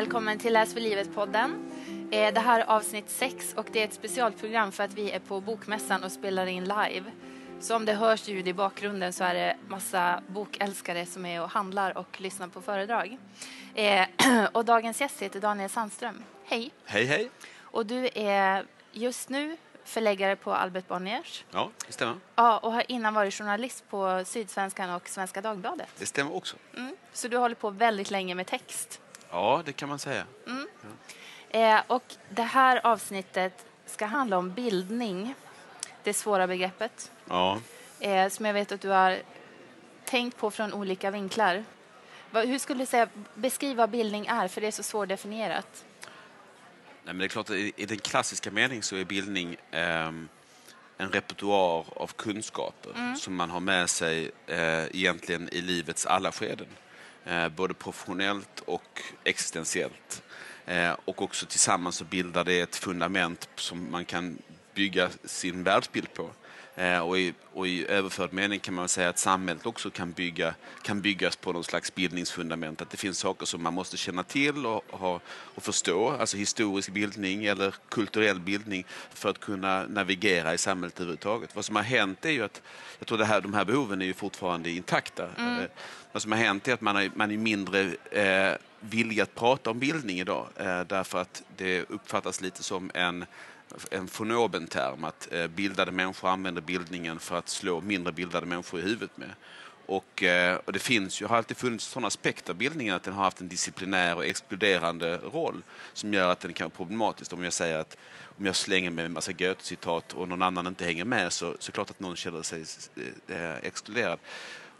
välkommen till Läs för livet-podden. Eh, Det här är avsnitt 6 och det är ett specialprogram för att vi är på Bokmässan och spelar in live. Så om det hörs ljud i bakgrunden så är det massa bokälskare som är och handlar och lyssnar på föredrag. Eh, Och dagens gäst heter Daniel Sandström. Hej! Hej, hej. Och du är just nu förläggare på Albert Bonniers. Ja, det stämmer. Ja, och har innan varit journalist på Sydsvenskan och Svenska Dagbladet. Det stämmer också. Mm. Så du håller på väldigt länge med text. Ja, det kan man säga. Eh, och det här avsnittet ska handla om bildning, det svåra begreppet, Ja. eh, som jag vet att du har tänkt på från olika vinklar. Va, hur skulle du säga, beskriva vad bildning är, för det är så svårdefinierat. Nej, men det är klart, i i den klassiska meningen så är bildning ehm, en repertoar av kunskaper som man har med sig eh, egentligen i livets alla skeden. Eh, både professionellt och existentiellt. Eh, och också tillsammans så bildar det ett fundament som man kan bygga sin världsbild på. Eh, och, i, och i överförd mening kan man säga att samhället också kan, bygga, kan byggas på någon slags bildningsfundament. Att det finns saker som man måste känna till och, ha, och förstå, alltså historisk bildning eller kulturell bildning för att kunna navigera i samhället överhuvudtaget. Vad som har hänt är ju att, jag tror det här, de här behoven är ju fortfarande intakta. Eh, Vad som har hänt är att man är, man är mindre eh, villig att prata om bildning idag eh, därför att det uppfattas lite som en en von term att eh, bildade människor använder bildningen för att slå mindre bildade människor i huvudet med. Och, eh, och det finns ju, har alltid funnits sådana aspekter av bildningen att den har haft en disciplinär och exkluderande roll som gör att den kan vara problematisk. Om jag säger att om jag slänger med en massa Goethe-citat och någon annan inte hänger med så, så är det klart att någon känner sig eh, eh, exkluderad.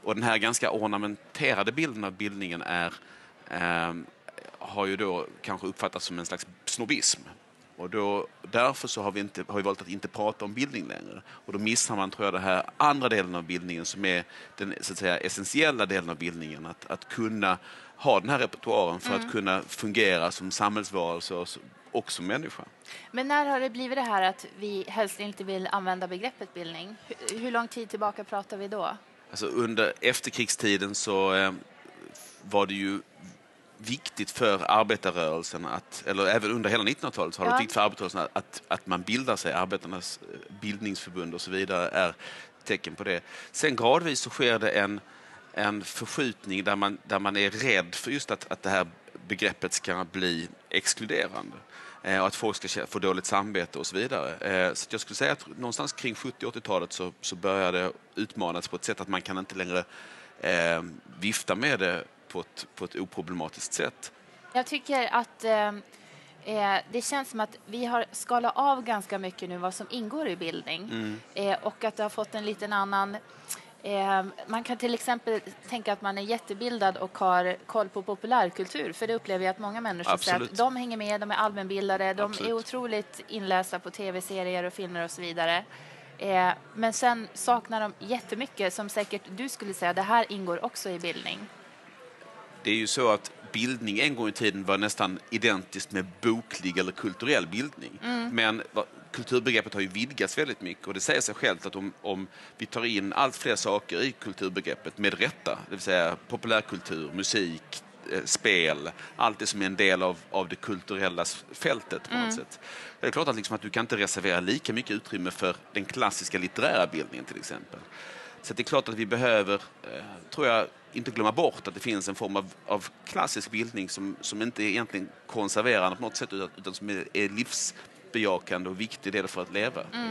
Och den här ganska ornamenterade bilden av bildningen är, eh, har ju då kanske uppfattats som en slags snobbism. Och då, därför så har vi, inte, har vi valt att inte prata om bildning längre. Och då missar man, tror jag, den här andra delen av bildningen som är den så att säga, essentiella delen av bildningen. Att, att kunna ha den här repertoaren för att kunna fungera som samhällsvarelse och, som- och som människa. Men när har det blivit det här att vi helst inte vill använda begreppet bildning? Hur, hur lång tid tillbaka pratar vi då? Alltså under efterkrigstiden så eh, var det ju viktigt för arbetarrörelsen, att, eller även under hela 1900-talet så har det Ja. varit viktigt för arbetarrörelsen att, att, man bildar sig. Arbetarnas eh, bildningsförbund och så vidare är tecken på det. Sen gradvis så sker det en, en förskjutning där man, där man är rädd för just att, att det här begreppet ska bli exkluderande. Eh, och att folk ska få dåligt samvete och så vidare. Eh, så jag skulle säga att någonstans kring 70-80-talet så, så började det utmanas på ett sätt att man kan inte längre eh, vifta med det på ett, på ett oproblematiskt sätt. Jag tycker att eh, eh, det känns som att vi har skalat av ganska mycket nu vad som ingår i bildning eh, och att det har fått en liten annan Eh, man kan till exempel tänka att man är jättebildad och har koll på populärkultur, för det upplever jag att många människor säger Absolut. att de hänger med, de är allmänbildade, de är Absolut. otroligt inlästa på tv-serier och filmer och så vidare. Eh, men sen saknar de jättemycket som säkert du skulle säga, det här ingår också i bildning. Det är ju så att bildning en gång i tiden var nästan identiskt med boklig eller kulturell bildning. Men va- kulturbegreppet har ju vidgats väldigt mycket och det säger sig självt att om, om vi tar in allt fler saker i kulturbegreppet med rätta, det vill säga populärkultur, musik, eh, spel, allt det som är en del av, av det kulturella fältet på något sätt. Det är klart att, liksom att du kan inte reservera lika mycket utrymme för den klassiska litterära bildningen till exempel. Så det är klart att vi behöver, eh, tror jag, inte glömma bort att det finns en form av, av klassisk bildning som, som inte är egentligen konserverande på något sätt utan, utan som är, är livsbejakande och viktig del för att leva. Mm.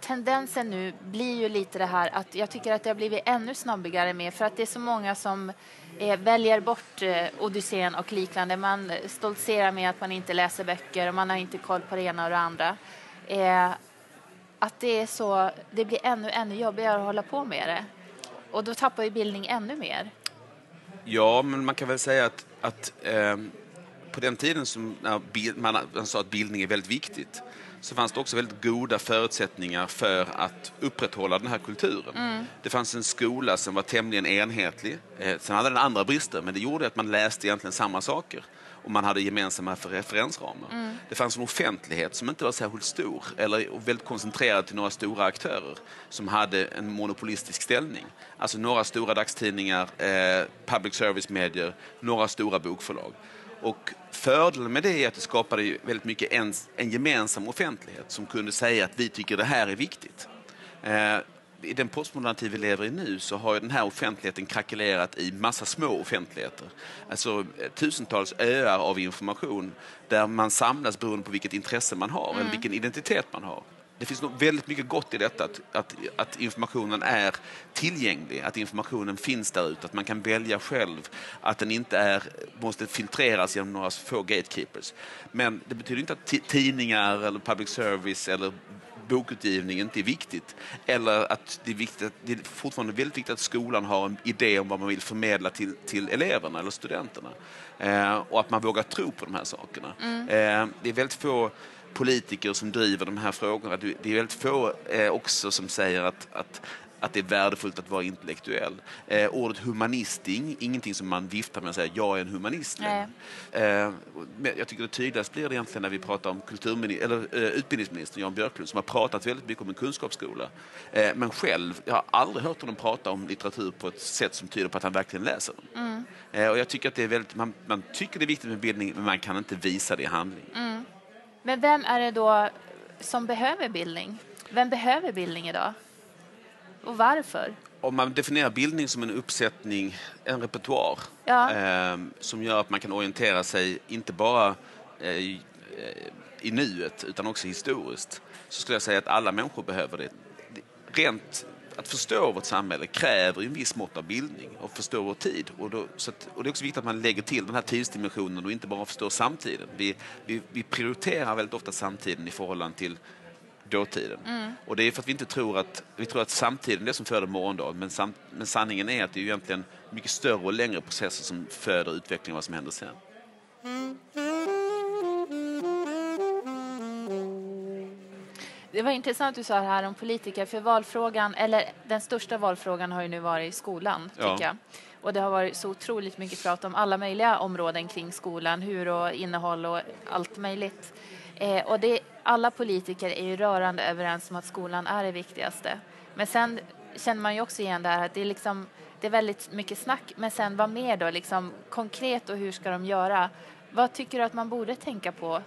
tendensen nu blir ju lite det här att jag tycker att det har blivit ännu snabbigare med för att det är så många som eh, väljer bort eh, Odysseen och liknande. Man stoltserar med att man inte läser böcker och man har inte koll på det ena och det andra. Eh, att det är så, det blir ännu, ännu jobbigare att hålla på med det. Och då tappar ju bildning ännu mer. Ja, men man kan väl säga att, att eh, på den tiden som när man, man sa att bildning är väldigt viktigt så fanns det också väldigt goda förutsättningar för att upprätthålla den här kulturen. Det fanns en skola som var tämligen enhetlig. Eh, sen hade den andra brister, men det gjorde att man läste egentligen samma saker. Och man hade gemensamma referensramar. Det fanns en offentlighet som inte var särskilt stor eller väldigt koncentrerad till några stora aktörer som hade en monopolistisk ställning. Alltså några stora dagstidningar, eh, public service-medier, några stora bokförlag. Och fördelen med det är att det skapade väldigt mycket en, en gemensam offentlighet som kunde säga att vi tycker det här är viktigt. Eh, i den postmoderna tid vi lever i nu så har den här offentligheten krackelerat i massa små offentligheter. Alltså eh, tusentals öar av information där man samlas beroende på vilket intresse man har mm. eller vilken identitet man har. Det finns nog väldigt mycket gott i detta, att, att, att, informationen är tillgänglig, att informationen finns där ute, att man kan välja själv, att den inte är, måste filtreras genom några få gatekeepers. Men det betyder inte att tidningar eller public service eller bokutgivning inte är viktigt. Eller att det är, viktigt att, det är fortfarande väldigt viktigt att skolan har en idé om vad man vill förmedla till, till eleverna eller studenterna. Eh, och att man vågar tro på de här sakerna. Mm. Eh, det är väldigt få politiker som driver de här frågorna. Det är väldigt få eh, också som säger att, att att det är värdefullt att vara intellektuell. Eh, ordet humanist är ingenting som man viftar med och säger jag är en humanist. Eh, jag tycker det tydligast blir det egentligen när vi pratar om eller, eh, utbildningsministern Jan Björklund som har pratat väldigt mycket om en kunskapsskola. Eh, men själv, jag har aldrig hört honom prata om litteratur på ett sätt som tyder på att han verkligen läser den. Mm. Eh, och jag tycker att det är väldigt, man, man, tycker det är viktigt med bildning men man kan inte visa det i handling. Mm. Men vem är det då som behöver bildning? Vem behöver bildning idag? Och varför? Om man definierar bildning som en uppsättning, en repertoar ja. eh, som gör att man kan orientera sig inte bara eh, i, eh, i nuet utan också historiskt så skulle jag säga att alla människor behöver det. Rent att förstå vårt samhälle kräver en viss mått av bildning och förstå vår tid. Och, då, att, och, det är också viktigt att man lägger till den här tidsdimensionen och inte bara förstår samtiden. Vi, vi, vi prioriterar väldigt ofta samtiden i förhållande till dåtiden. Mm. Och det är för att vi inte tror att, vi tror att samtiden är det som föder morgondagen. Men, sam, men sanningen är att det är egentligen mycket större och längre processer som föder utvecklingen vad som händer sen. Det var intressant du sa här om politiker, för valfrågan, eller den största valfrågan har ju nu varit i skolan, tycker ja. jag. Och det har varit så otroligt mycket prat om alla möjliga områden kring skolan, hur och innehåll och allt möjligt. Eh, och det, alla politiker är ju rörande överens om att skolan är det viktigaste. Men sen känner man ju också igen det här att det är, liksom, det är väldigt mycket snack, men sen vad mer då? Liksom, konkret och hur ska de göra? Vad tycker du att man borde tänka på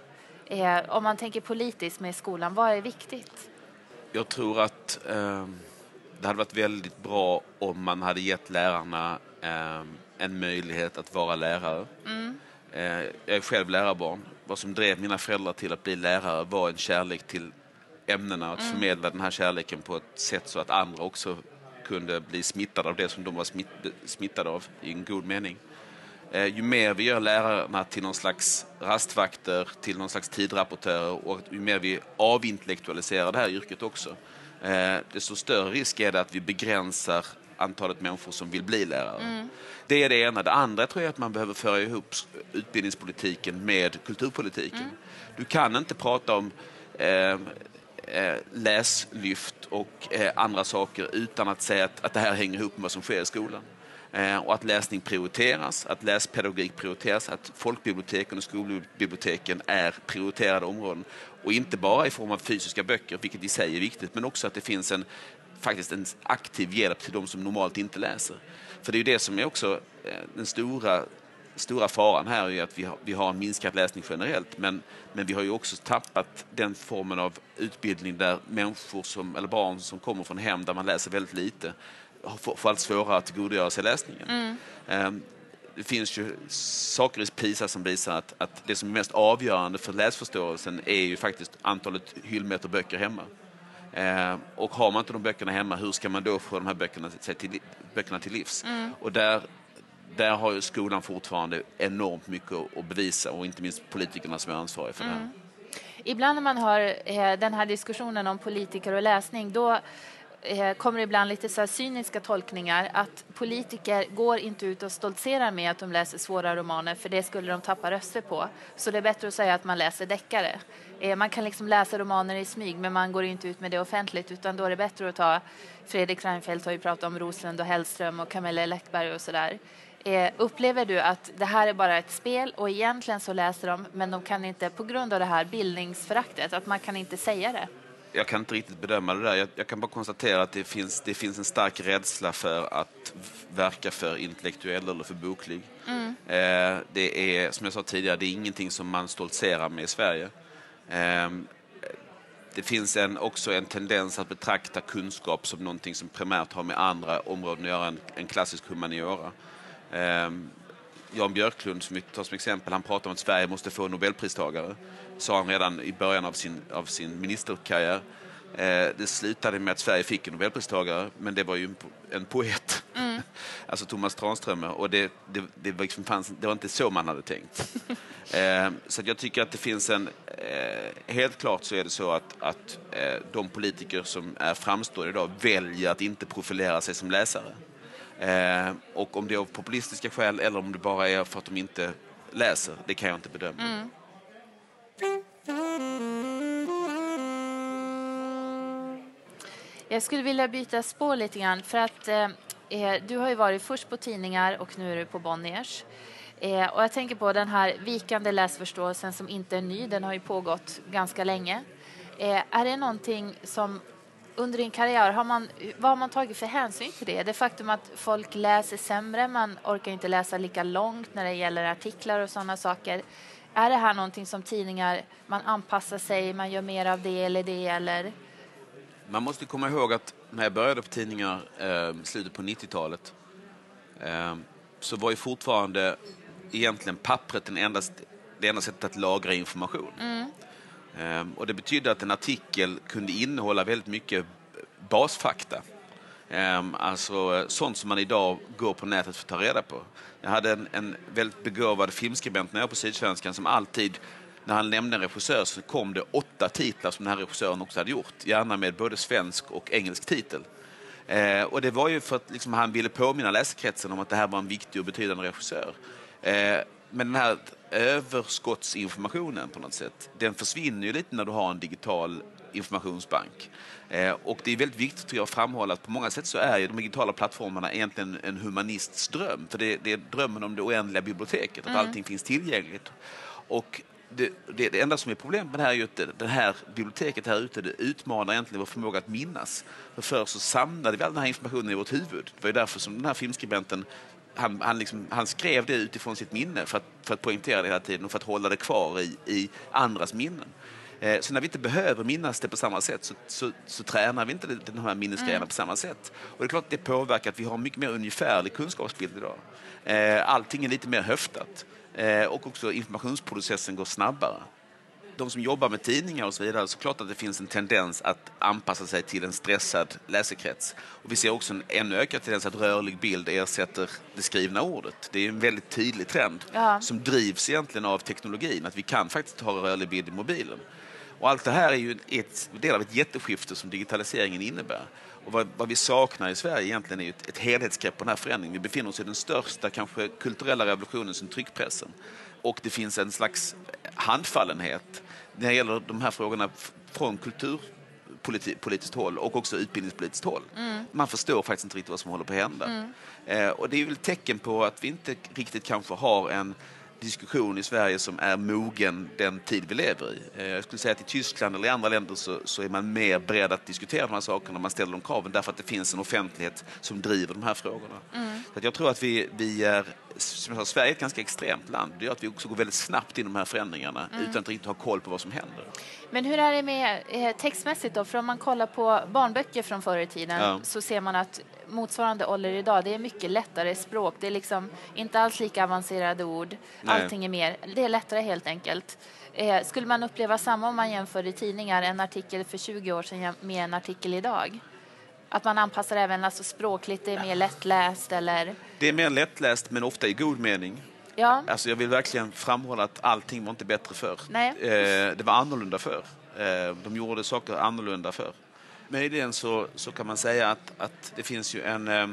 eh, om man tänker politiskt med skolan? Vad är viktigt? Jag tror att eh, det hade varit väldigt bra om man hade gett lärarna eh, en möjlighet att vara lärare. Mm. Eh, jag är själv lärarbarn vad som drev mina föräldrar till att bli lärare var en kärlek till ämnena att mm. förmedla den här kärleken på ett sätt så att andra också kunde bli smittade av det som de var smitt, smittade av i en god mening. Eh, ju mer vi gör lärarna till någon slags rastvakter, till någon slags tidrapportörer och ju mer vi avintellektualiserar det här yrket också, eh, desto större risk är det att vi begränsar antalet människor som vill bli lärare. Mm. Det är det ena. Det andra tror jag att man behöver föra ihop utbildningspolitiken med kulturpolitiken. Mm. Du kan inte prata om eh, eh, läslyft och eh, andra saker utan att säga att, att det här hänger ihop med vad som sker i skolan. Eh, och att läsning prioriteras, att läspedagogik prioriteras, att folkbiblioteken och skolbiblioteken är prioriterade områden. Och inte bara i form av fysiska böcker, vilket i sig är viktigt, men också att det finns en faktiskt en aktiv hjälp till de som normalt inte läser. För det är ju det som är också eh, den stora, stora faran här, är att vi har, vi har en minskad läsning generellt, men, men vi har ju också tappat den formen av utbildning där människor som, eller barn som kommer från hem där man läser väldigt lite får, allt svårare att tillgodogöra sig läsningen. Mm. Um, det finns ju saker i PISA som visar att, att det som är mest avgörande för läsförståelsen är ju faktiskt antalet hyllmeter böcker hemma. Eh, och har man inte de böckerna hemma, hur ska man då få de här böckerna till, böckerna till livs? Mm. Och där, där har ju skolan fortfarande enormt mycket att bevisa och inte minst politikerna som är ansvariga för mm. det här. Mm. Ibland när man har eh, den här diskussionen om politiker och läsning, då Eh, kommer ibland lite så cyniska tolkningar att politiker går inte ut och stoltserar med att de läser svåra romaner för det skulle de tappa röster på. Så det är bättre att säga att man läser deckare. Eh, man kan liksom läsa romaner i smyg men man går inte ut med det offentligt utan då är det bättre att ta Fredrik Reinfeldt har ju pratat om Roslund och Hellström och Camilla Läckberg och sådär. Eh, upplever du att det här är bara ett spel och egentligen så läser de men de kan inte på grund av det här bildningsföraktet att man kan inte säga det? Jag kan inte riktigt bedöma det där. Jag, jag, kan bara konstatera att det finns, det finns en stark rädsla för att verka för intellektuell eller för boklig. Mm. Eh, det är, som jag sa tidigare, det är ingenting som man stoltserar med i Sverige. Eh, det finns en, också en tendens att betrakta kunskap som någonting som primärt har med andra områden att göra än en klassisk humaniora. Eh, Jan Björklund, som vi tar som exempel, han pratar om att Sverige måste få nobelpristagare. sa han redan i början av sin, av sin ministerkarriär. Eh, det slutade med att Sverige fick en nobelpristagare, men det var ju en, en poet. Mm. alltså Thomas Tranströmer. Och det, det, det, liksom fanns, det var inte så man hade tänkt. eh, så jag tycker att det finns en... Eh, helt klart så är det så att, att eh, de politiker som är framstående idag väljer att inte profilera sig som läsare. Eh, och om det är av populistiska skäl eller om det bara är för att de inte läser, det kan jag inte bedöma. Mm. Jag skulle vilja byta spår lite grann för att eh, eh, du har ju varit först på tidningar och nu är du på Bonniers. Eh, och jag tänker på den här vikande läsförståelsen som inte är ny, den har ju pågått ganska länge. Eh, är det någonting som under din karriär, har man, vad har man tagit för hänsyn till det? Det faktum att folk läser sämre, man orkar inte läsa lika långt när det gäller artiklar och sådana saker. Är det här någonting som tidningar, man anpassar sig, man gör mer av det eller det eller? Man måste komma ihåg att när jag började på tidningar eh, slutet på 90-talet eh, så var ju fortfarande egentligen pappret den enda, det enda sättet att lagra information. Mm. Ehm, och det betydde att en artikel kunde innehålla väldigt mycket basfakta. Ehm, alltså eh, sånt som man idag går på nätet för att ta reda på. Jag hade en, en väldigt begåvad filmskribent när jag var på Sydsvenskan som alltid när han nämnde en regissör så kom det åtta titlar som den här regissören också hade gjort. Gärna med både svensk och engelsk titel. Eh, och det var ju för att liksom, han ville påminna läsekretsen om att det här var en viktig och betydande regissör. Eh, men den här överskottsinformationen på något sätt, den försvinner ju lite när du har en digital informationsbank. Eh, och det är väldigt viktigt att framhålla att på många sätt så är ju de digitala plattformarna egentligen en humanists dröm. För det, det är drömmen om det oändliga biblioteket, att mm. allting finns tillgängligt. Och det, det, det, enda som är problemet med det här är ju att det här biblioteket här ute det utmanar egentligen vår förmåga att minnas. För förr så samlade vi all den här informationen i vårt huvud. Det var ju därför som den här filmskribenten han, han, liksom, han skrev det utifrån sitt minne för att, för att poängtera det hela tiden och för att hålla det kvar i, i andras minnen. Eh, så när vi inte behöver minnas det på samma sätt så, så, så tränar vi inte den här minnesgrejerna mm. på samma sätt. Och det är klart att det påverkar att vi har mycket mer ungefärlig kunskapsbild idag. Eh, allting är lite mer höftat. Eh, och också informationsprocessen går snabbare. De som jobbar med tidningar och så vidare, så klart att det finns en tendens att anpassa sig till en stressad läsekrets. Och vi ser också en ännu ökad tendens att rörlig bild ersätter det skrivna ordet. Det är en väldigt tydlig trend ja. som drivs egentligen av teknologin, att vi kan faktiskt ha rörlig bild i mobilen. Och allt det här är ju en del av ett jätteskifte som digitaliseringen innebär. Och vad, vad, vi saknar i Sverige egentligen är ett, ett helhetsgrepp på den här förändringen. Vi befinner oss i den största kanske kulturella revolutionen sedan tryckpressen. Och det finns en slags handfallenhet när det gäller de här frågorna från kulturpolitiskt håll och också utbildningspolitiskt håll. Mm. Man förstår faktiskt inte riktigt vad som håller på att hända. Mm. Eh, och det är väl ett tecken på att vi inte riktigt kanske har en diskussion i Sverige som är mogen den tid vi lever i. Eh, jag skulle säga att i Tyskland eller i andra länder så, så är man mer beredd att diskutera de här sakerna, man ställer de kraven därför att det finns en offentlighet som driver de här frågorna. Mm. Så jag tror att vi, vi är, som jag sa, Sverige är ett ganska extremt land. Det gör att vi också går väldigt snabbt in i de här förändringarna mm. utan att riktigt ha koll på vad som händer. Men hur är det med eh, textmässigt då? För om man kollar på barnböcker från förr i tiden ja. så ser man att motsvarande ålder idag, det är mycket lättare språk. Det är liksom inte alls lika avancerade ord. Nej. Allting är mer, det är lättare helt enkelt. Eh, skulle man uppleva samma om man jämför i tidningar, en artikel för 20 år sedan med en artikel idag? Att man anpassar även alltså språkligt, det är mer lättläst eller? Det är mer lättläst men ofta i god mening. Ja. Alltså jag vill verkligen framhålla att allting var inte bättre förr. Nej. Eh, det var annorlunda förr. Eh, de gjorde saker annorlunda förr. Möjligen så, så kan man säga att, att det finns ju en eh,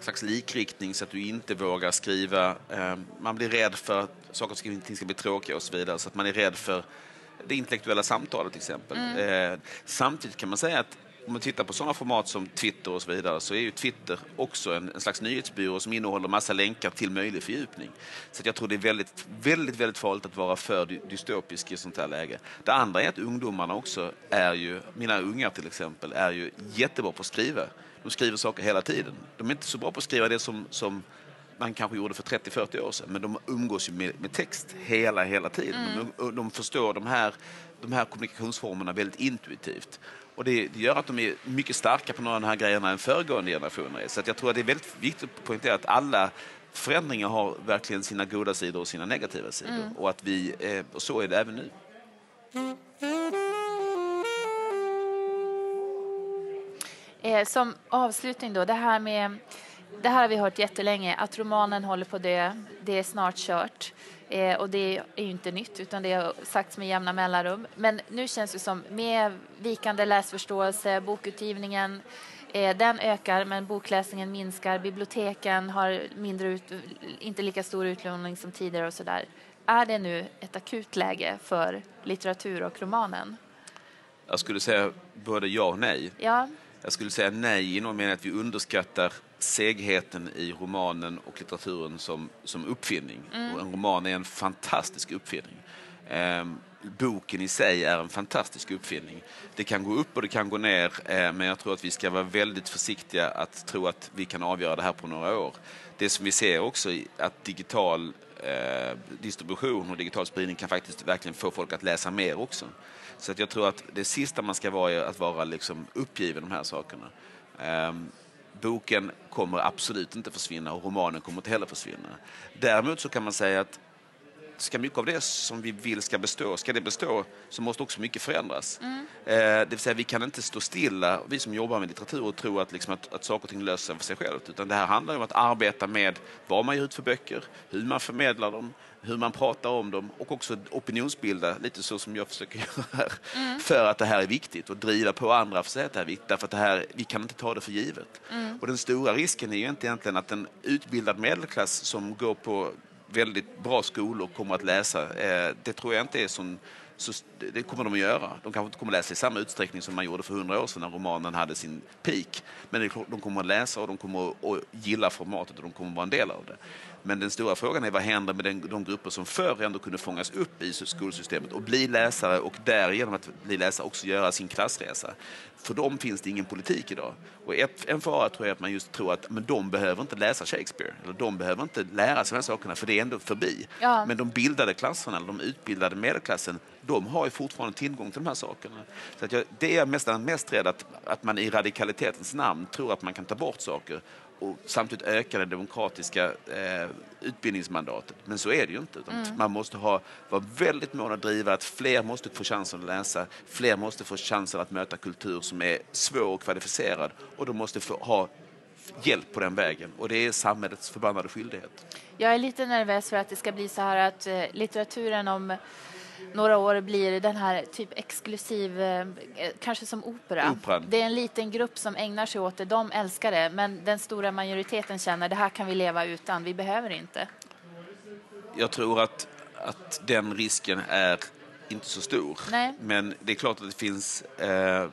slags likriktning så att du inte vågar skriva. Eh, man blir rädd för att saker och ting ska bli tråkiga och så vidare. Så att man är rädd för det intellektuella samtalet till exempel. Mm. Eh, samtidigt kan man säga att om man tittar på sådana format som Twitter och så vidare så är ju Twitter också en, en slags nyhetsbyrå som innehåller massa länkar till möjlig fördjupning. Så jag tror det är väldigt, väldigt, väldigt farligt att vara för dystopisk i sånt här läge. Det andra är att ungdomarna också är ju, mina ungar till exempel, är ju jättebra på att skriva. De skriver saker hela tiden. De är inte så bra på att skriva det som, som man kanske gjorde för 30-40 år sedan, men de umgås ju med, med text hela, hela tiden. Mm. De, de, förstår de här, de här kommunikationsformerna väldigt intuitivt. Och det, det, gör att de är mycket starkare på några av de här grejerna än föregående generationer Så jag tror att det är väldigt viktigt att poängtera att alla förändringar har verkligen sina goda sidor och sina negativa sidor. Mm. Och att vi, eh, och så är det även nu. Eh, som avslutning då, det här med det här har vi hört jättelänge, att romanen håller på att dö. Det är snart kört. Eh, och det är ju inte nytt, utan det har sagts med jämna mellanrum. Men nu känns det som, med vikande läsförståelse, bokutgivningen, eh, den ökar, men bokläsningen minskar. Biblioteken har mindre ut, inte lika stor utlåning som tidigare och sådär. Är det nu ett akut läge för litteratur och romanen? Jag skulle säga både ja och nej. Ja. Jag skulle säga nej i någon mening att vi underskattar segheten i romanen och litteraturen som, som uppfinning. Mm. Och en roman är en fantastisk uppfinning. Eh, boken i sig är en fantastisk uppfinning. Det kan gå upp och det kan gå ner, eh, men jag tror att vi ska vara väldigt försiktiga att tro att vi kan avgöra det här på några år. Det som vi ser också är att digital eh, distribution och digital spridning kan faktiskt verkligen få folk att läsa mer också. Så att jag tror att det sista man ska vara är att vara liksom uppgiven de här sakerna. Um, boken kommer absolut inte försvinna och romanen kommer inte heller försvinna. Däremot så kan man säga att ska mycket av det som vi vill ska bestå, ska det bestå så måste också mycket förändras. Mm. Eh, det vill säga vi kan inte stå stilla, vi som jobbar med litteratur, och tro att, liksom, att, att saker och ting löser sig för sig självt. Utan det här handlar om att arbeta med vad man ger ut för böcker, hur man förmedlar dem, hur man pratar om dem och också opinionsbilda, lite så som jag försöker göra här, mm. för att det här är viktigt och driva på andra för att säga att det här är viktigt, därför att det här, vi kan inte ta det för givet. Mm. Och den stora risken är ju inte egentligen att en utbildad medelklass som går på väldigt bra skolor kommer att läsa. Eh, det tror jag inte är sån så det kommer de att göra. De kanske inte kommer att läsa i samma utsträckning som man gjorde för hundra år sedan när romanen hade sin peak. Men de kommer att läsa och de kommer att gilla formatet och de kommer att vara en del av det. Men den stora frågan är vad händer med den, de grupper som förr ändå kunde fångas upp i skolsystemet och bli läsare och därigenom att bli läsare också göra sin klassresa. För dem finns det ingen politik idag. Och ett, en fara tror jag är att man just tror att men de behöver inte läsa Shakespeare, eller de behöver inte lära sig de här sakerna för det är ändå förbi. Ja. Men de bildade klasserna, eller de utbildade medelklassen, de har ju fortfarande tillgång till de här sakerna. Så att jag, det är jag nästan mest rädd att, att man i radikalitetens namn tror att man kan ta bort saker och samtidigt öka det demokratiska eh, utbildningsmandatet. Men så är det ju inte. Mm. Man måste ha, vara väldigt mån att driva att fler måste få chansen att läsa, fler måste få chansen att möta kultur som är svår och kvalificerad och de måste få ha hjälp på den vägen och det är samhällets förbannade skyldighet. Jag är lite nervös för att det ska bli så här att eh, litteraturen om några år blir den här typ exklusiv, eh, kanske som opera. Operan. Det är en liten grupp som ägnar sig åt det, de älskar det, men den stora majoriteten känner det här kan vi leva utan, vi behöver inte. Jag tror att, att den risken är inte så stor. Nej. Men det är klart att det finns eh,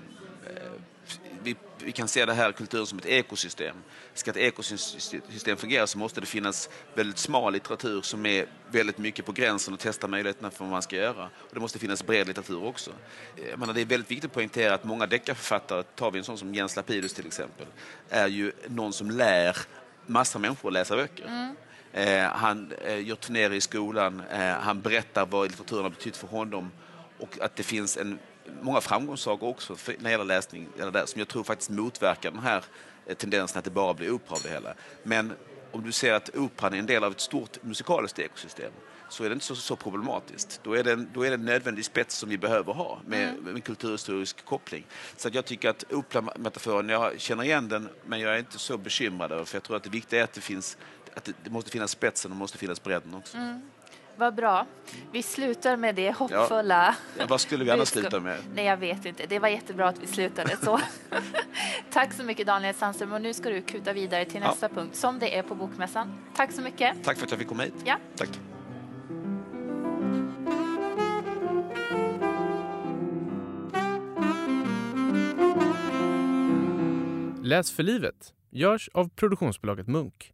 vi, kan se det här kulturen som ett ekosystem. Ska ett ekosystem fungera så måste det finnas väldigt smal litteratur som är väldigt mycket på gränsen och testar möjligheterna för vad man ska göra. Och det måste finnas bred litteratur också. Jag menar, det är väldigt viktigt att poängtera att många deckarförfattare, tar vi en sån som Jens Lapidus till exempel, är ju någon som lär massa människor att läsa böcker. Mm. Eh, han eh, gör turnéer i skolan, eh, han berättar vad litteraturen har betytt för honom och att det finns en många framgångssagor också för, när det gäller läsning eller där, som jag tror faktiskt motverkar den här eh, tendensen att det bara blir opera av det hela. Men om du ser att operan är en del av ett stort musikaliskt ekosystem så är det inte så, så problematiskt. Då är, det en, då är det en nödvändig spets som vi behöver ha med, mm. med en kulturhistorisk koppling. Så att jag tycker att operametaforen, jag känner igen den men jag är inte så bekymrad över för jag tror att det viktiga är att det finns att det, det måste finnas spetsen och måste finnas bredden också. Mm. Vad bra. Vi slutar med det hoppfulla. Ja, vad skulle vi annars sluta med? Nej, jag vet inte. Det var jättebra att vi slutade så. Tack så mycket Daniel Sandström och nu ska du kuta vidare till nästa ja. punkt som det är på Bokmässan. Tack så mycket. Tack för att jag fick komma hit. Ja. Tack. Läs för livet görs av produktionsbolaget Munk.